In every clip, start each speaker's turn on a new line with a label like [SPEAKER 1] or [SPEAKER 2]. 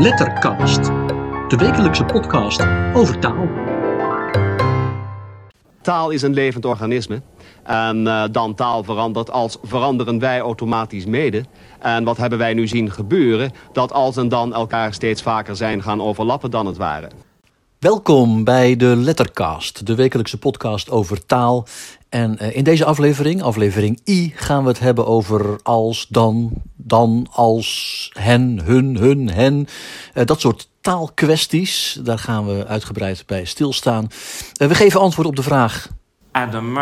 [SPEAKER 1] Lettercast, de wekelijkse podcast over taal.
[SPEAKER 2] Taal is een levend organisme. En uh, dan taal verandert als veranderen wij automatisch mede. En wat hebben wij nu zien gebeuren? Dat als en dan elkaar steeds vaker zijn gaan overlappen dan het waren.
[SPEAKER 1] Welkom bij de Lettercast, de wekelijkse podcast over taal. En uh, in deze aflevering, aflevering I, gaan we het hebben over als, dan, dan, als, hen, hun, hun, hen. Uh, dat soort taalkwesties, daar gaan we uitgebreid bij stilstaan. Uh, we geven antwoord op de vraag...
[SPEAKER 3] Adam.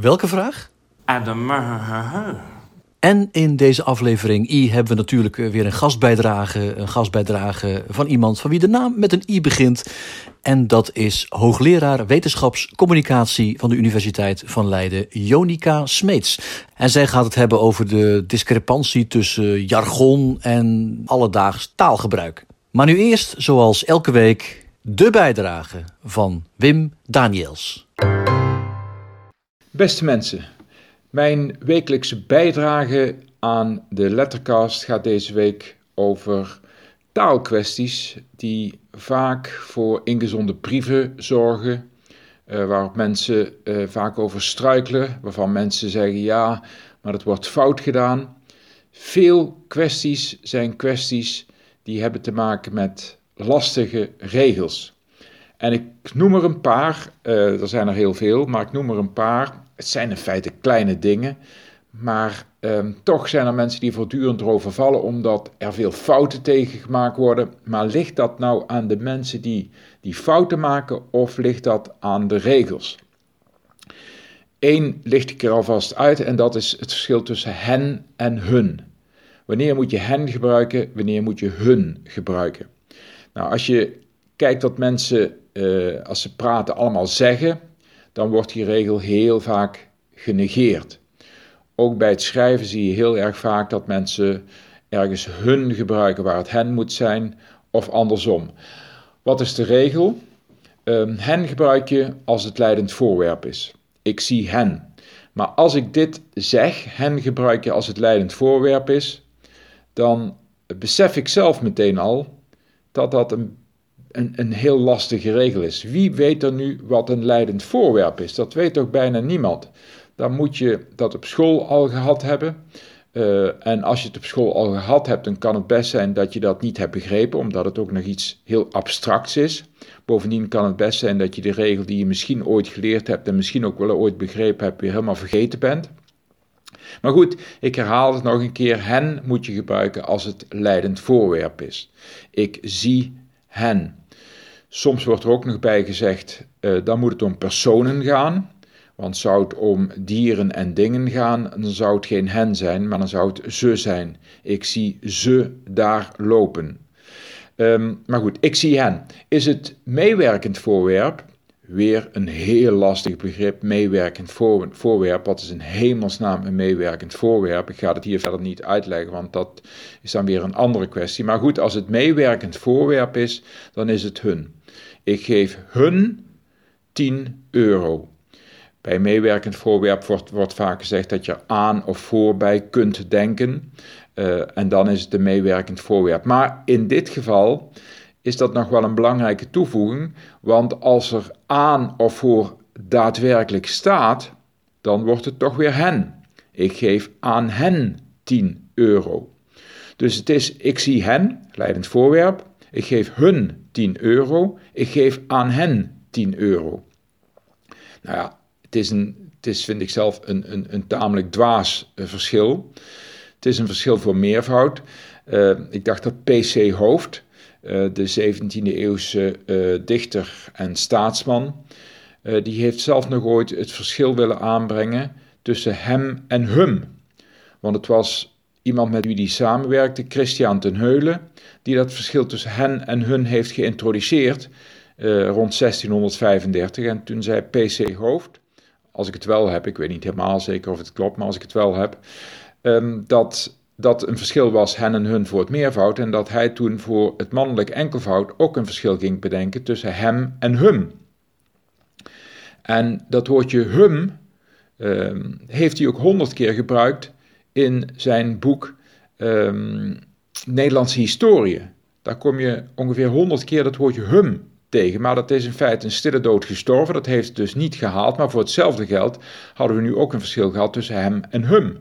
[SPEAKER 1] welke vraag?
[SPEAKER 3] Adam.
[SPEAKER 1] En in deze aflevering I hebben we natuurlijk weer een gastbijdrage. Een gastbijdrage van iemand van wie de naam met een I begint. En dat is hoogleraar wetenschapscommunicatie van de Universiteit van Leiden, Jonica Smeets. En zij gaat het hebben over de discrepantie tussen jargon en alledaags taalgebruik. Maar nu eerst, zoals elke week, de bijdrage van Wim Daniels.
[SPEAKER 4] Beste mensen, mijn wekelijkse bijdrage aan de Lettercast gaat deze week over taalkwesties die vaak voor ingezonde brieven zorgen, uh, waarop mensen uh, vaak over struikelen, waarvan mensen zeggen ja, maar het wordt fout gedaan. Veel kwesties zijn kwesties die hebben te maken met lastige regels. En ik noem er een paar, uh, er zijn er heel veel, maar ik noem er een paar het zijn in feite kleine dingen, maar ehm, toch zijn er mensen die voortdurend erover vallen omdat er veel fouten tegengemaakt worden. Maar ligt dat nou aan de mensen die die fouten maken of ligt dat aan de regels? Eén licht ik er alvast uit en dat is het verschil tussen hen en hun. Wanneer moet je hen gebruiken, wanneer moet je hun gebruiken? Nou, als je kijkt dat mensen, uh, als ze praten, allemaal zeggen, dan wordt die regel heel vaak genegeerd. Ook bij het schrijven zie je heel erg vaak dat mensen ergens hun gebruiken waar het hen moet zijn, of andersom. Wat is de regel? Um, hen gebruik je als het leidend voorwerp is. Ik zie hen. Maar als ik dit zeg, hen gebruik je als het leidend voorwerp is, dan besef ik zelf meteen al dat dat een een, een heel lastige regel is. Wie weet er nu wat een leidend voorwerp is? Dat weet ook bijna niemand. Dan moet je dat op school al gehad hebben. Uh, en als je het op school al gehad hebt, dan kan het best zijn dat je dat niet hebt begrepen, omdat het ook nog iets heel abstracts is. Bovendien kan het best zijn dat je de regel die je misschien ooit geleerd hebt en misschien ook wel ooit begrepen hebt, weer helemaal vergeten bent. Maar goed, ik herhaal het nog een keer. Hen moet je gebruiken als het leidend voorwerp is. Ik zie hen. Soms wordt er ook nog bij gezegd, uh, dan moet het om personen gaan. Want zou het om dieren en dingen gaan, dan zou het geen hen zijn, maar dan zou het ze zijn. Ik zie ze daar lopen. Um, maar goed, ik zie hen. Is het meewerkend voorwerp? Weer een heel lastig begrip, meewerkend voor, voorwerp. Wat is in hemelsnaam een meewerkend voorwerp? Ik ga het hier verder niet uitleggen, want dat is dan weer een andere kwestie. Maar goed, als het meewerkend voorwerp is, dan is het hun. Ik geef hun 10 euro. Bij meewerkend voorwerp wordt, vaak gezegd dat je aan of voorbij kunt denken. Uh, en dan is het een meewerkend voorwerp. Maar in dit geval is dat nog wel een belangrijke toevoeging. Want als er aan of voor daadwerkelijk staat, dan wordt het toch weer hen. Ik geef aan hen 10 euro. Dus het is, ik zie hen, leidend voorwerp. Ik geef hun 10 euro. Ik geef aan hen 10 euro. Nou ja, het is, een, het is vind ik zelf een, een, een tamelijk dwaas uh, verschil. Het is een verschil voor meervoud. Uh, ik dacht dat PC Hoofd, uh, de 17e eeuwse dichter en staatsman, die heeft zelf nog ooit het verschil willen aanbrengen tussen hem en hum. Want het was iemand met wie die samenwerkte, Christian ten Heulen, die dat verschil tussen hen en hun heeft geïntroduceerd uh, rond 1635. En toen zei PC Hoofd, als ik het wel heb, ik weet niet helemaal zeker of het klopt, maar als ik het wel heb, um, dat dat een verschil was hen en hun voor het meervoud en dat hij toen voor het mannelijk enkelvoud ook een verschil ging bedenken tussen hem en hum. En dat woordje hum um, heeft hij ook honderd keer gebruikt in zijn boek um, Nederlandse historie. Daar kom je ongeveer honderd keer dat woordje hum tegen. Maar dat is in feite een stille dood gestorven. Dat heeft dus niet gehaald. Maar voor hetzelfde geld hadden we nu ook een verschil gehad tussen hem en hum.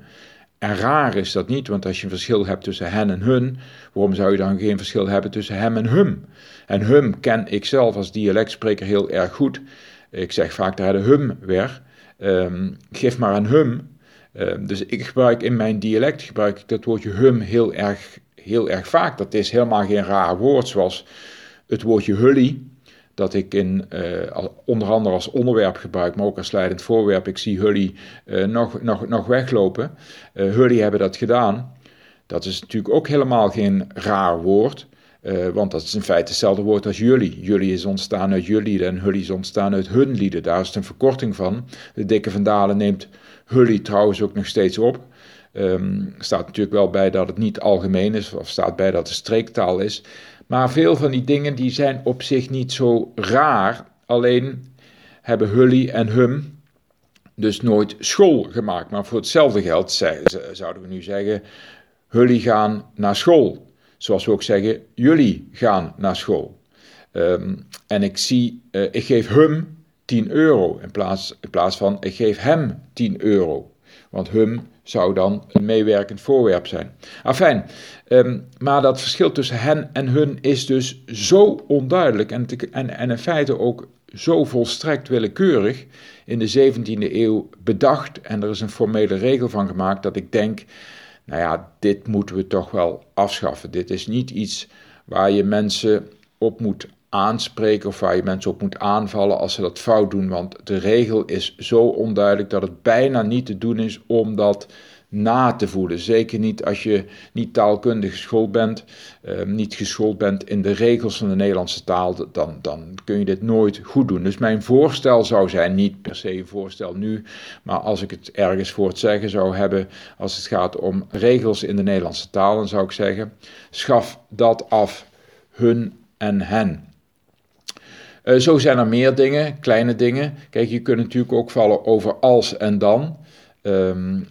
[SPEAKER 4] En raar is dat niet, want als je een verschil hebt tussen hen en hun, waarom zou je dan geen verschil hebben tussen hem en hum? En hum ken ik zelf als dialectspreker heel erg goed. Ik zeg vaak daar de hum weer. Um, geef maar een hum. Um, dus ik gebruik in mijn dialect gebruik ik dat woordje hum heel erg, heel erg vaak. Dat is helemaal geen raar woord, zoals het woordje hully dat ik in, uh, onder andere als onderwerp gebruik, maar ook als leidend voorwerp. Ik zie Hully uh, nog, nog, nog weglopen. Uh, Hully hebben dat gedaan. Dat is natuurlijk ook helemaal geen raar woord. Want dat is in feite hetzelfde woord als jullie. Jullie is ontstaan uit jullie en Hully is ontstaan uit hun lieden. Daar is het een verkorting van. De dikke Vandalen neemt Hully trouwens ook nog steeds op. Um, staat natuurlijk wel bij dat het niet algemeen is, of staat bij dat het streektaal is. Maar veel van die dingen die zijn op zich niet zo raar. Alleen hebben Hully en Hum dus nooit school gemaakt. Maar voor hetzelfde geld zouden we nu zeggen: Hully gaan naar school. Zoals we ook zeggen: jullie gaan naar school. Um, en ik zie, uh, ik geef Hum 10 euro in plaats, in plaats van ik geef hem 10 euro. Want Hum zou dan een meewerkend voorwerp zijn. Afijn, um, maar dat verschil tussen hen en hun is dus zo onduidelijk en, en, en in feite ook zo volstrekt willekeurig in de 17e eeuw bedacht en er is een formele regel van gemaakt dat ik denk, nou ja, dit moeten we toch wel afschaffen. Dit is niet iets waar je mensen op moet aanspreken of waar je mensen op moet aanvallen als ze dat fout doen. Want de regel is zo onduidelijk dat het bijna niet te doen is om dat na te voelen. Zeker niet als je niet taalkundig geschoold bent, eh, niet geschoold bent in de regels van de Nederlandse taal, dan, dan kun je dit nooit goed doen. Dus mijn voorstel zou zijn, niet per se een voorstel nu, maar als ik het ergens voor het zeggen zou hebben, als het gaat om regels in de Nederlandse taal, dan zou ik zeggen, schaf dat af, hun en hen. Uh, zo zijn er meer dingen, kleine dingen. Kijk, je kunt natuurlijk ook vallen over als en dan. Um,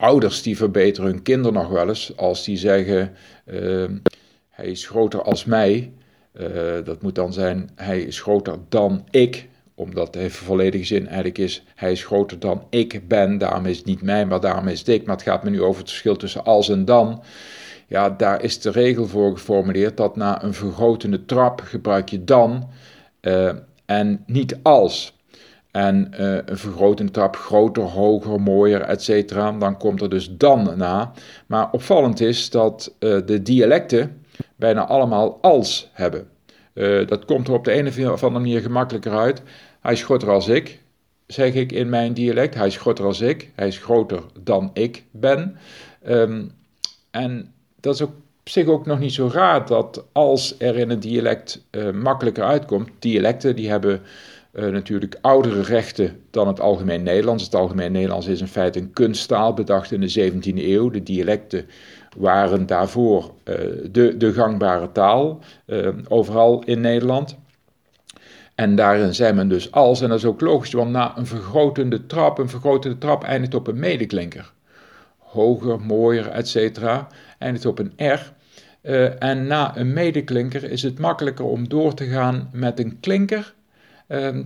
[SPEAKER 4] ouders die verbeteren hun kinderen nog wel eens als die zeggen: uh, Hij is groter als mij. Uh, dat moet dan zijn: Hij is groter dan ik. Omdat de volledige zin eigenlijk is: Hij is groter dan ik ben. Daarom is het niet mij, maar daarom is het ik. Maar het gaat me nu over het verschil tussen als en dan. Ja, daar is de regel voor geformuleerd dat na een vergrotende trap gebruik je dan uh, en niet als. En uh, een trap groter, hoger, mooier, etc. Dan komt er dus dan na. Maar opvallend is dat uh, de dialecten bijna allemaal als hebben. dat komt er op de een of andere manier gemakkelijker uit. Hij is groter als ik, zeg ik in mijn dialect. Hij is groter als ik. Hij is groter dan ik ben. Um, en dat is op zich ook nog niet zo raar dat als er in een dialect makkelijker uitkomt, dialecten die hebben uh, natuurlijk oudere rechten dan het algemeen Nederlands. Het algemeen Nederlands is in feite een kunsttaal bedacht in de 17e eeuw. De dialecten waren daarvoor uh, de, de gangbare taal overal in Nederland. En daarin zijn men dus als, en dat is ook logisch, want na een vergrotende trap, een vergrotende trap eindigt op een medeklinker. Hoger, mooier, etc. eindigt op een R. En na een medeklinker is het makkelijker om door te gaan met een klinker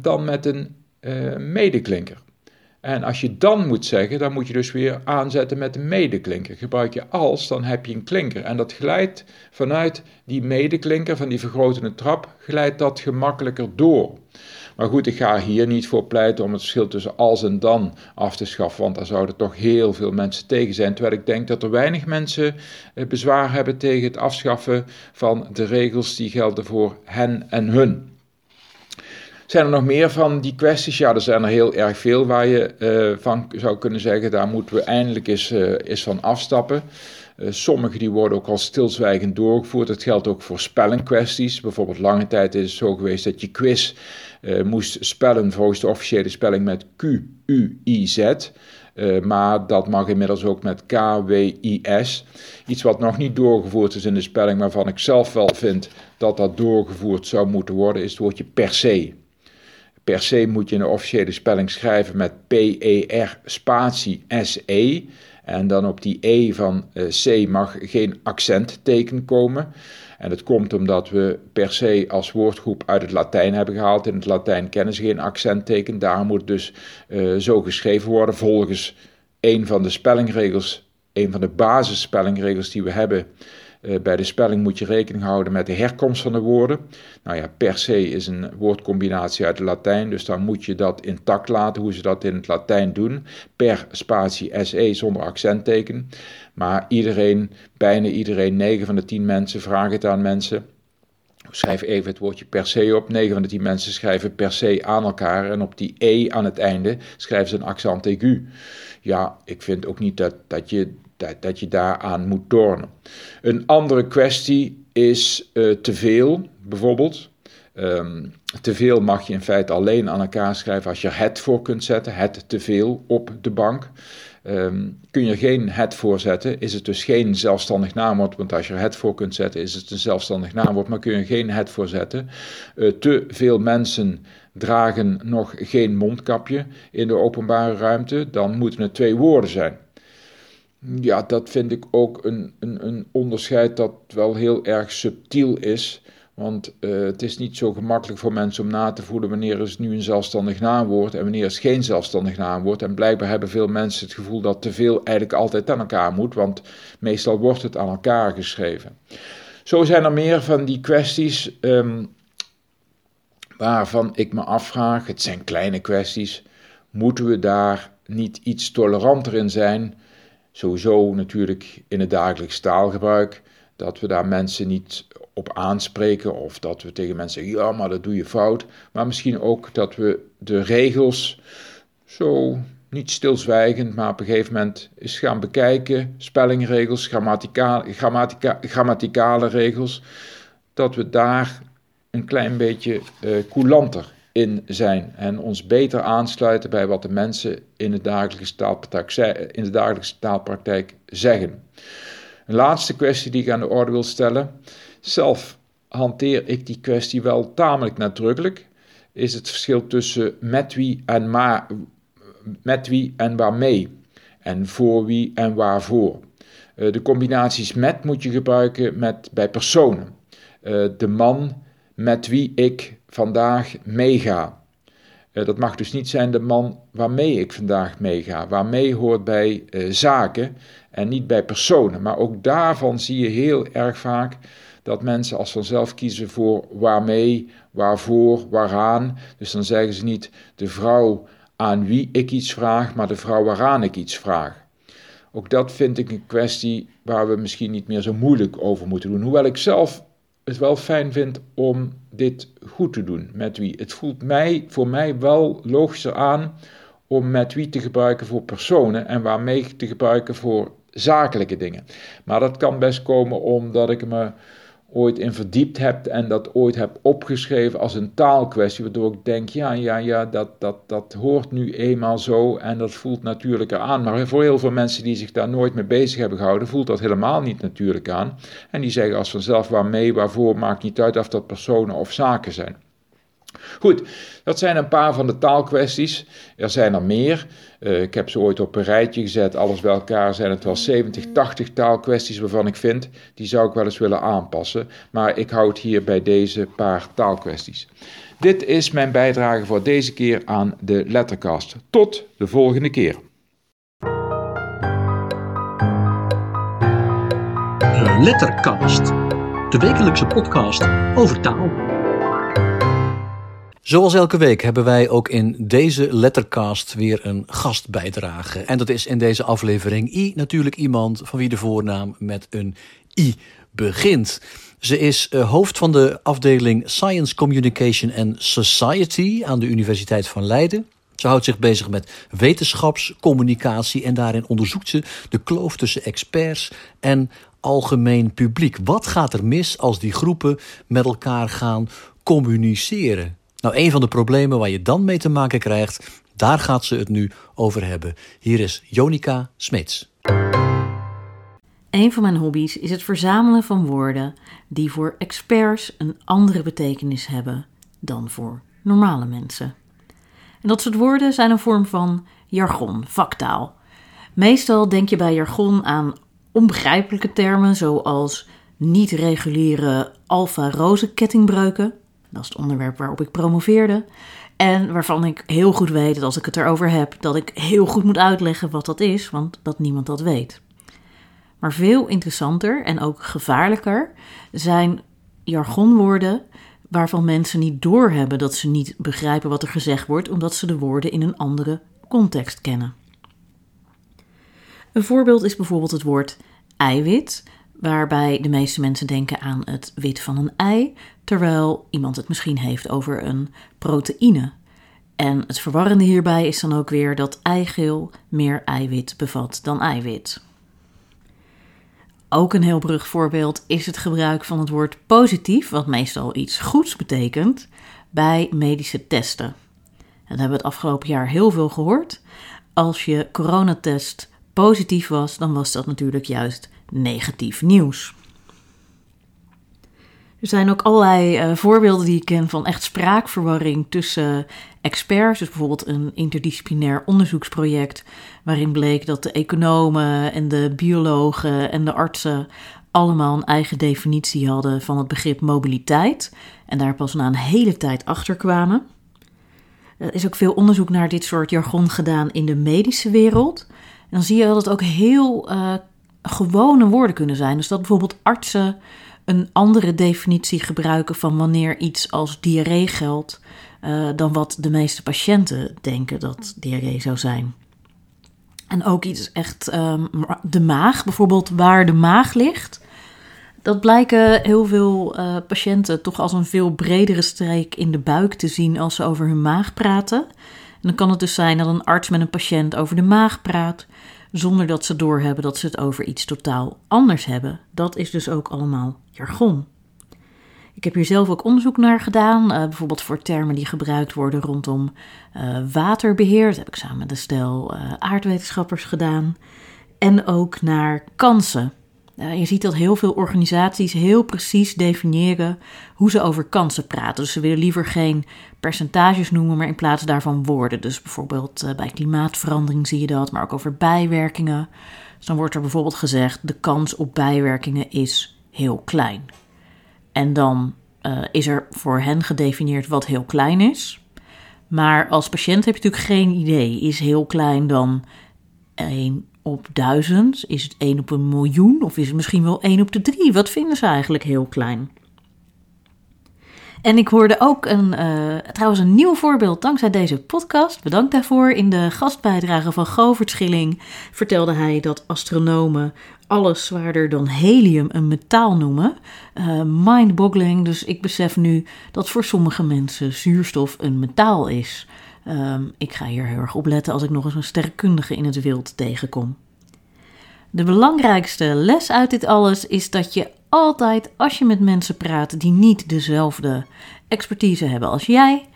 [SPEAKER 4] dan met een uh, medeklinker. En als je dan moet zeggen, dan moet je dus weer aanzetten met een medeklinker. Gebruik je als, dan heb je een klinker. En dat glijdt vanuit die medeklinker, van die vergrotende trap, glijdt dat gemakkelijker door. Maar goed, ik ga hier niet voor pleiten om het verschil tussen als en dan af te schaffen, want daar zouden toch heel veel mensen tegen zijn. Terwijl ik denk dat er weinig mensen eh, bezwaar hebben tegen het afschaffen van de regels die gelden voor hen en hun. Zijn er nog meer van die kwesties? Ja, er zijn er heel erg veel waar je uh, van zou kunnen zeggen, daar moeten we eindelijk eens, uh, eens van afstappen. Uh, sommige die worden ook al stilzwijgend doorgevoerd. Dat geldt ook voor spellingkwesties. Bijvoorbeeld lange tijd is het zo geweest dat je quiz moest spellen volgens de officiële spelling met Q-U-I-Z. Uh, maar dat mag inmiddels ook met K-W-I-S. Iets wat nog niet doorgevoerd is in de spelling, waarvan ik zelf wel vind dat dat doorgevoerd zou moeten worden, is het woordje per se. Per se moet je een officiële spelling schrijven met P-E-R spatie S-E. En dan op die E van C mag geen accentteken komen. En dat komt omdat we per se als woordgroep uit het Latijn hebben gehaald. In het Latijn kennen ze geen accentteken. Daar moet dus uh, zo geschreven worden volgens een van de spellingregels, een van de basisspellingregels die we hebben. Uh, bij de spelling moet je rekening houden met de herkomst van de woorden. Nou ja, per se is een woordcombinatie uit het Latijn, dus dan moet je dat intact laten, hoe ze dat in het Latijn doen. Per spatie SE zonder accentteken. Maar iedereen, bijna iedereen, 9 van de 10 mensen, vragen het aan mensen. Schrijf even het woordje per se op. 9 van de 10 mensen schrijven per se aan elkaar. En op die E aan het einde schrijven ze een accent aigu. Ja, ik vind ook niet dat, dat, je, dat, dat je daaraan moet tornen. Een andere kwestie is uh, te veel, bijvoorbeeld. Um, te veel mag je in feite alleen aan elkaar schrijven als je het voor kunt zetten. Het te veel op de bank. Um, kun je geen het voorzetten, is het dus geen zelfstandig naamwoord, want als je het voor kunt zetten, is het een zelfstandig naamwoord, maar kun je geen het voorzetten. Uh, te veel mensen dragen nog geen mondkapje in de openbare ruimte, dan moeten het twee woorden zijn. Ja, dat vind ik ook een, een, een onderscheid dat wel heel erg subtiel is. Want uh, het is niet zo gemakkelijk voor mensen om na te voelen wanneer is nu een zelfstandig naamwoord en wanneer is geen zelfstandig naamwoord. En blijkbaar hebben veel mensen het gevoel dat te veel eigenlijk altijd aan elkaar moet, want meestal wordt het aan elkaar geschreven. Zo zijn er meer van die kwesties um, waarvan ik me afvraag, het zijn kleine kwesties, moeten we daar niet iets toleranter in zijn? Sowieso natuurlijk in het dagelijks taalgebruik, dat we daar mensen niet op aanspreken of dat we tegen mensen zeggen, ja, maar dat doe je fout. Maar misschien ook dat we de regels zo niet stilzwijgend, maar op een gegeven moment eens gaan bekijken, spellingregels, grammatica, grammatica, grammaticale regels, dat we daar een klein beetje uh, coulanter in zijn en ons beter aansluiten bij wat de mensen in de dagelijkse taalpraktijk, zeggen. Een laatste kwestie die ik aan de orde wil stellen zelf hanteer ik die kwestie wel tamelijk nadrukkelijk. Is het verschil tussen met wie en, met wie en waarmee. En voor wie en waarvoor. Uh, de combinaties met moet je gebruiken met, bij personen. Uh, de man met wie ik vandaag meega. Uh, dat mag dus niet zijn de man waarmee ik vandaag meega. Waarmee hoort bij zaken en niet bij personen. Maar ook daarvan zie je heel erg vaak dat mensen als vanzelf kiezen voor waarmee, waarvoor, waaraan. Dus dan zeggen ze niet de vrouw aan wie ik iets vraag, maar de vrouw waaraan ik iets vraag. Ook dat vind ik een kwestie waar we misschien niet meer zo moeilijk over moeten doen. Hoewel ik zelf het wel fijn vind om dit goed te doen. Met wie? Het voelt mij, voor mij wel logischer aan om met wie te gebruiken voor personen en waarmee te gebruiken voor zakelijke dingen. Maar dat kan best komen omdat ik me ooit in verdiept hebt en dat ooit heb opgeschreven als een taalkwestie, waardoor ik denk, ja, ja, ja, dat, dat, dat hoort nu eenmaal zo en dat voelt natuurlijker aan. Maar voor heel veel mensen die zich daar nooit mee bezig hebben gehouden, voelt dat helemaal niet natuurlijk aan. En die zeggen als vanzelf waarmee, waarvoor, maakt niet uit of dat personen of zaken zijn. Goed, dat zijn een paar van de taalkwesties. Er zijn er meer. Uh, ik heb ze ooit op een rijtje gezet. Alles bij elkaar zijn het wel 70, 80 taalkwesties waarvan ik vind, die zou ik wel eens willen aanpassen. Maar ik houd hier bij deze paar taalkwesties. Dit is mijn bijdrage voor deze keer aan de Lettercast. Tot de volgende keer.
[SPEAKER 1] De Lettercast, de wekelijkse podcast over taal. Zoals elke week hebben wij ook in deze lettercast weer een gastbijdrage. En dat is in deze aflevering I natuurlijk iemand van wie de voornaam met een I begint. Ze is uh, hoofd van de afdeling Science Communication and Society aan de Universiteit van Leiden. Ze houdt zich bezig met wetenschapscommunicatie en daarin onderzoekt ze de kloof tussen experts en algemeen publiek. Wat gaat er mis als die groepen met elkaar gaan communiceren? Nou, een van de problemen waar je dan mee te maken krijgt, daar gaat ze het nu over hebben. Hier is Jonica Smits.
[SPEAKER 3] Een van mijn hobby's is het verzamelen van woorden die voor experts een andere betekenis hebben dan voor normale mensen. En dat soort woorden zijn een vorm van jargon, vaktaal. Meestal denk je bij jargon aan onbegrijpelijke termen zoals niet-reguliere alfa-roze-kettingbreuken. Dat is het onderwerp waarop ik promoveerde. En waarvan ik heel goed weet dat als ik het erover heb, dat ik heel goed moet uitleggen wat dat is, want dat niemand dat weet. Maar veel interessanter en ook gevaarlijker zijn jargonwoorden waarvan mensen niet doorhebben dat ze niet begrijpen wat er gezegd wordt, omdat ze de woorden in een andere context kennen. Een voorbeeld is bijvoorbeeld het woord eiwit, waarbij de meeste mensen denken aan het wit van een ei, terwijl iemand het misschien heeft over een proteïne. En het verwarrende hierbij is dan ook weer dat eigeel meer eiwit bevat dan eiwit. Ook een heel brug voorbeeld is het gebruik van het woord positief, wat meestal iets goeds betekent, bij medische testen. En dat hebben we het afgelopen jaar heel veel gehoord. Als je coronatest positief was, dan was dat natuurlijk juist negatief nieuws. Er zijn ook allerlei uh, voorbeelden die ik ken van echt spraakverwarring tussen experts. Dus bijvoorbeeld een interdisciplinair onderzoeksproject waarin bleek dat de economen en de biologen en de artsen allemaal een eigen definitie hadden van het begrip mobiliteit en daar pas na een hele tijd achter kwamen. Er is ook veel onderzoek naar dit soort jargon gedaan in de medische wereld. En dan zie je dat het ook heel uh, gewone woorden kunnen zijn. Dus dat bijvoorbeeld artsen een andere definitie gebruiken van wanneer iets als diarree geldt uh, dan wat de meeste patiënten denken dat diarree zou zijn. En ook iets echt um, de maag, bijvoorbeeld waar de maag ligt. Dat blijken heel veel uh, patiënten toch als een veel bredere streek in de buik te zien als ze over hun maag praten. En dan kan het dus zijn dat een arts met een patiënt over de maag praat, zonder dat ze doorhebben dat ze het over iets totaal anders hebben. Dat is dus ook allemaal jargon. Ik heb hier zelf ook onderzoek naar gedaan, uh, bijvoorbeeld voor termen die gebruikt worden rondom uh, waterbeheer. Dat heb ik samen met een stel uh, aardwetenschappers gedaan. En ook naar kansen. Je ziet dat heel veel organisaties heel precies definiëren hoe ze over kansen praten. Dus ze willen liever geen percentages noemen, maar in plaats daarvan woorden. Dus bijvoorbeeld bij klimaatverandering zie je dat, maar ook over bijwerkingen. Dus dan wordt er bijvoorbeeld gezegd: de kans op bijwerkingen is heel klein. En dan uh, is er voor hen gedefinieerd wat heel klein is. Maar als patiënt heb je natuurlijk geen idee. Is heel klein dan 1 op 1000? Is het 1 op een miljoen? Of is het misschien wel 1 op de 3? Wat vinden ze eigenlijk heel klein? En ik hoorde ook een, uh, trouwens een nieuw voorbeeld dankzij deze podcast. Bedankt daarvoor. In de gastbijdrage van Govert Schilling vertelde hij dat astronomen alles zwaarder dan helium een metaal noemen. Uh, Mind-boggling, dus ik besef nu dat voor sommige mensen zuurstof een metaal is. Uh, ik ga hier heel erg op letten als ik nog eens een sterrenkundige in het wild tegenkom. De belangrijkste les uit dit alles is dat je altijd, als je met mensen praat die niet dezelfde expertise hebben als jij,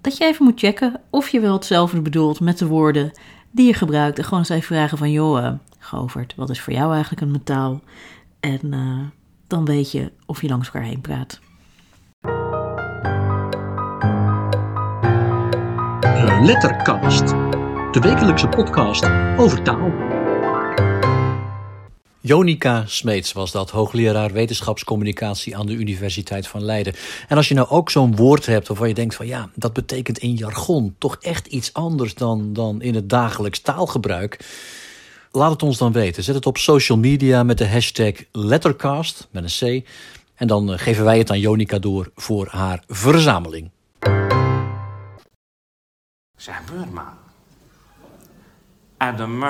[SPEAKER 3] dat je even moet checken of je wel hetzelfde bedoelt met de woorden die je gebruikt. En gewoon eens even vragen van, joh, uh, Govert, wat is voor jou eigenlijk een metaal? En uh, dan weet je of je langs elkaar heen praat.
[SPEAKER 1] Lettercast, de wekelijkse podcast over taal. Jonica Smeets was dat, hoogleraar wetenschapscommunicatie aan de Universiteit van Leiden. En als je nou ook zo'n woord hebt waarvan je denkt van ja, dat betekent in jargon toch echt iets anders dan, dan in het dagelijks taalgebruik. Laat het ons dan weten. Zet het op social media met de hashtag Lettercast met een C. En dan eh, geven wij het aan Jonica door voor haar verzameling.
[SPEAKER 5] Zeg, Beurtman. Adam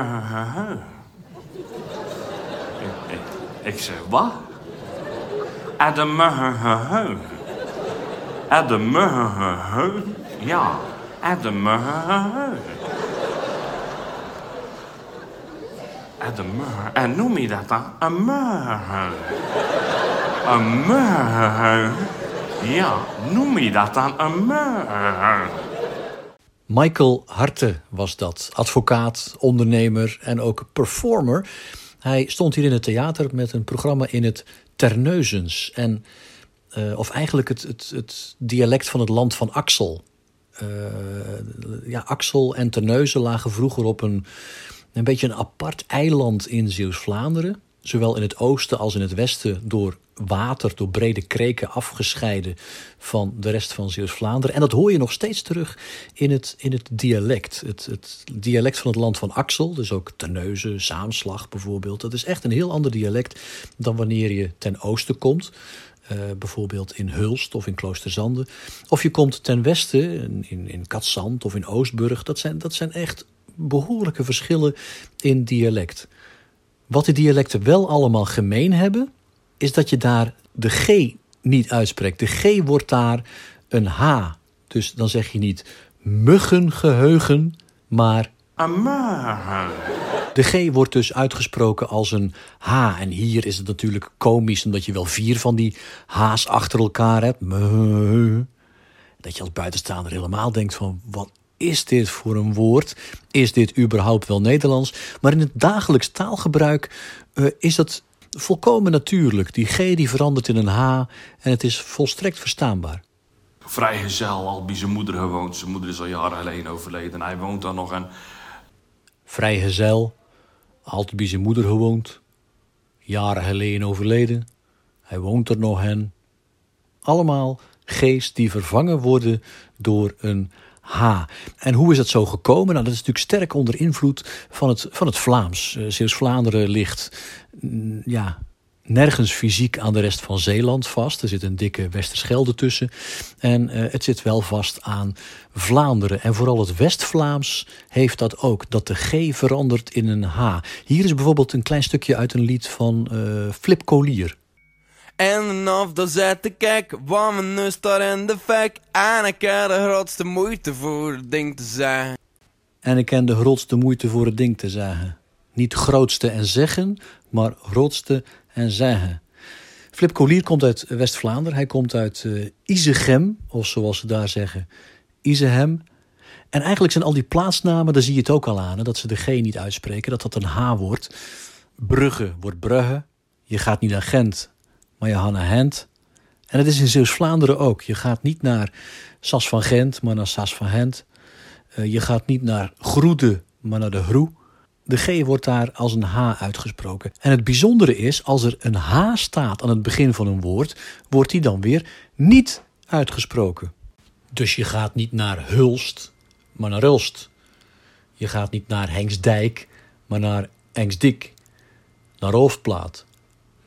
[SPEAKER 5] ik zeg, wat? Adam Adam Ja, Adam Adam En noem je dat dan? Een murr. Een murr. Ja, noem je dat dan een murr?
[SPEAKER 1] Michael Harte was dat. Advocaat, ondernemer en ook performer. Hij stond hier in het theater met een programma in het Terneuzens. En, uh, of eigenlijk het, het, het, dialect van het land van Axel. Uh, ja, Axel en Terneuzen lagen vroeger op een Een beetje een apart eiland in Zeeuws-Vlaanderen. Zowel in het oosten als in het westen door water, door brede kreken afgescheiden van de rest van Zeeuws-Vlaanderen. En dat hoor je nog steeds terug in het, in het dialect. Het, het dialect van het land van Axel, dus ook Terneuzen, Saamslag bijvoorbeeld. Dat is echt een heel ander dialect dan wanneer je ten oosten komt. Uh, bijvoorbeeld in Hulst of in Kloosterzande. Of je komt ten westen, in, in Katzand of in Oostburg. Dat zijn, dat zijn echt behoorlijke verschillen in dialect. Wat die dialecten wel allemaal gemeen hebben, is dat je daar de G niet uitspreekt. De G wordt daar een H. Dus dan zeg je niet muggengeheugen, maar. De G wordt dus uitgesproken als een H. En hier is het natuurlijk komisch, omdat je wel vier van die H's achter elkaar hebt. Dat je als buitenstaander helemaal denkt van, wat is dit voor een woord? Is dit überhaupt wel Nederlands? Maar in het dagelijks taalgebruik uh, is dat volkomen natuurlijk. Die G die verandert in een H en het is volstrekt verstaanbaar.
[SPEAKER 5] Vrijgezel, al bij zijn moeder gewoond. Zijn moeder is al jaren geleden overleden. Hij woont daar nog en...
[SPEAKER 1] Vrijgezel, altijd bij zijn moeder gewoond. Jaren geleden overleden. Hij woont er nog en... Allemaal G's die vervangen worden door een H. En hoe is dat zo gekomen? Nou, dat is natuurlijk sterk onder invloed van het, van het Vlaams. Uh, Zeeuws-Vlaanderen ligt mm, ja, nergens fysiek aan de rest van Zeeland vast. Er zit een dikke Westerschelde tussen. En uh, het zit wel vast aan Vlaanderen. En vooral het West-Vlaams heeft dat ook. Dat de G verandert in een H. Hier is bijvoorbeeld een klein stukje uit een lied van uh, Flip Collier.
[SPEAKER 6] En of dan zet ik kijk, wat mijn neus daar in de fek. En ik heb de grootste moeite voor het ding te zeggen.
[SPEAKER 1] En ik ken de grootste moeite voor het ding te zeggen. Niet grootste en zeggen, maar grootste en zeggen. Flip Collier komt uit West-Vlaanderen. Hij komt uit uh, Izegem, of zoals ze daar zeggen, Izehem. En eigenlijk zijn al die plaatsnamen, daar zie je het ook al aan, dat ze de G niet uitspreken, dat dat een H wordt. Brugge wordt Brugge. Je gaat niet naar Gent, maar naar Hent. En het is in Zeeuws-Vlaanderen ook. Je gaat niet naar Sas van Gent, maar naar Sas van Hent. Uh, je gaat niet naar Groede, maar naar de Groe. De G wordt daar als een H uitgesproken. En het bijzondere is, als er een H staat aan het begin van een woord, wordt die dan weer niet uitgesproken. Dus je gaat niet naar Hulst, maar naar Ulst. Je gaat niet naar Hengsdijk, maar naar Engsdik. Naar Hoofdplaat,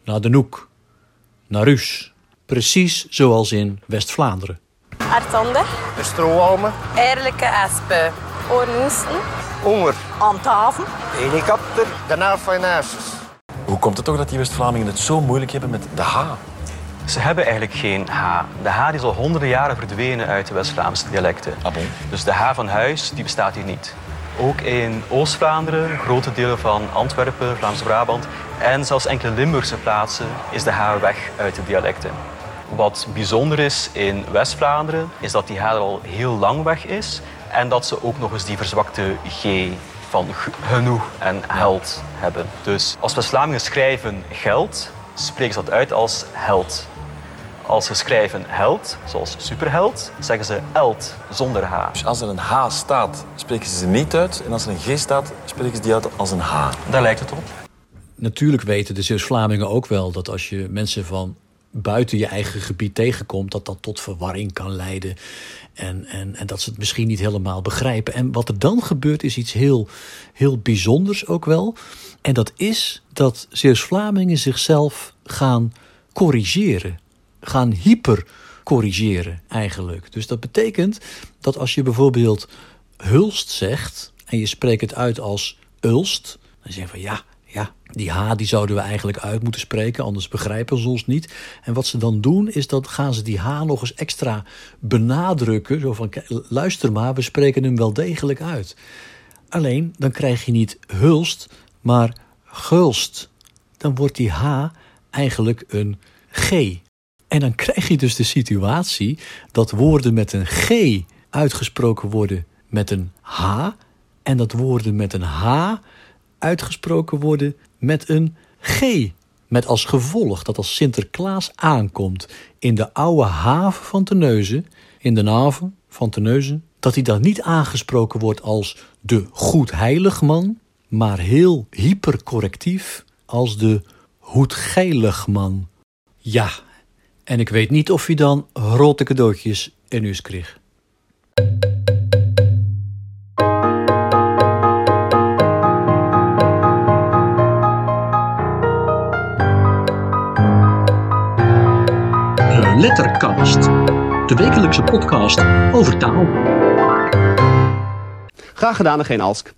[SPEAKER 1] naar De Noek naar Rus. Precies zoals in West-Vlaanderen.
[SPEAKER 7] Artander.
[SPEAKER 8] De strohalmen.
[SPEAKER 7] Eerlijke aspen. Oornoesten.
[SPEAKER 8] Honger.
[SPEAKER 7] Aan tafel.
[SPEAKER 8] Helikopter. De naaf van
[SPEAKER 9] Hoe komt het toch dat die West-Vlamingen het zo moeilijk hebben met de H?
[SPEAKER 10] Ze hebben eigenlijk geen H. De H is al honderden jaren verdwenen uit de West-Vlaamse dialecten.
[SPEAKER 9] Ah bon?
[SPEAKER 10] Dus de H van huis die bestaat hier niet. Ook in Oost-Vlaanderen, grote delen van Antwerpen, Vlaams-Brabant en zelfs enkele Limburgse plaatsen is de H weg uit de dialecten. Wat bijzonder is in West-Vlaanderen is dat die H al heel lang weg is en dat ze ook nog eens die verzwakte G van genoeg en held hebben. Dus als West-Vlamingen schrijven geld, spreken ze dat uit als held. Als ze schrijven held, zoals superheld, zeggen ze eld zonder H.
[SPEAKER 9] Dus als er een H staat, spreken ze ze niet uit. En als er een G staat, spreken ze die uit als een H.
[SPEAKER 10] Daar lijkt het op.
[SPEAKER 1] Natuurlijk weten de Zeeuws-Vlamingen ook wel dat als je mensen van buiten je eigen gebied tegenkomt, dat dat tot verwarring kan leiden. En, en, en dat ze het misschien niet helemaal begrijpen. En wat er dan gebeurt is iets heel, heel bijzonders ook wel. En dat is dat Zeeuws-Vlamingen zichzelf gaan corrigeren gaan hypercorrigeren eigenlijk. Dus dat betekent dat als je bijvoorbeeld hulst zegt en je spreekt het uit als ulst, dan zeg je van ja, ja, die H die zouden we eigenlijk uit moeten spreken, anders begrijpen ze ons niet. En wat ze dan doen, is dat gaan ze die H nog eens extra benadrukken. Zo van, luister maar, we spreken hem wel degelijk uit. Alleen, dan krijg je niet hulst, maar gulst. Dan wordt die H eigenlijk een G. En dan krijg je dus de situatie dat woorden met een G uitgesproken worden met een H. En dat woorden met een H uitgesproken worden met een G. Met als gevolg dat als Sinterklaas aankomt in de oude haven van Terneuzen, in de haven van Terneuzen, dat hij dan niet aangesproken wordt als de goedheiligman, maar heel hypercorrectief als de hoedgeiligman. Ja, en ik weet niet of hij dan grote cadeautjes in huis kreeg.
[SPEAKER 11] De Lettercast, de wekelijkse podcast over taal.
[SPEAKER 2] Graag gedaan en geen alsk.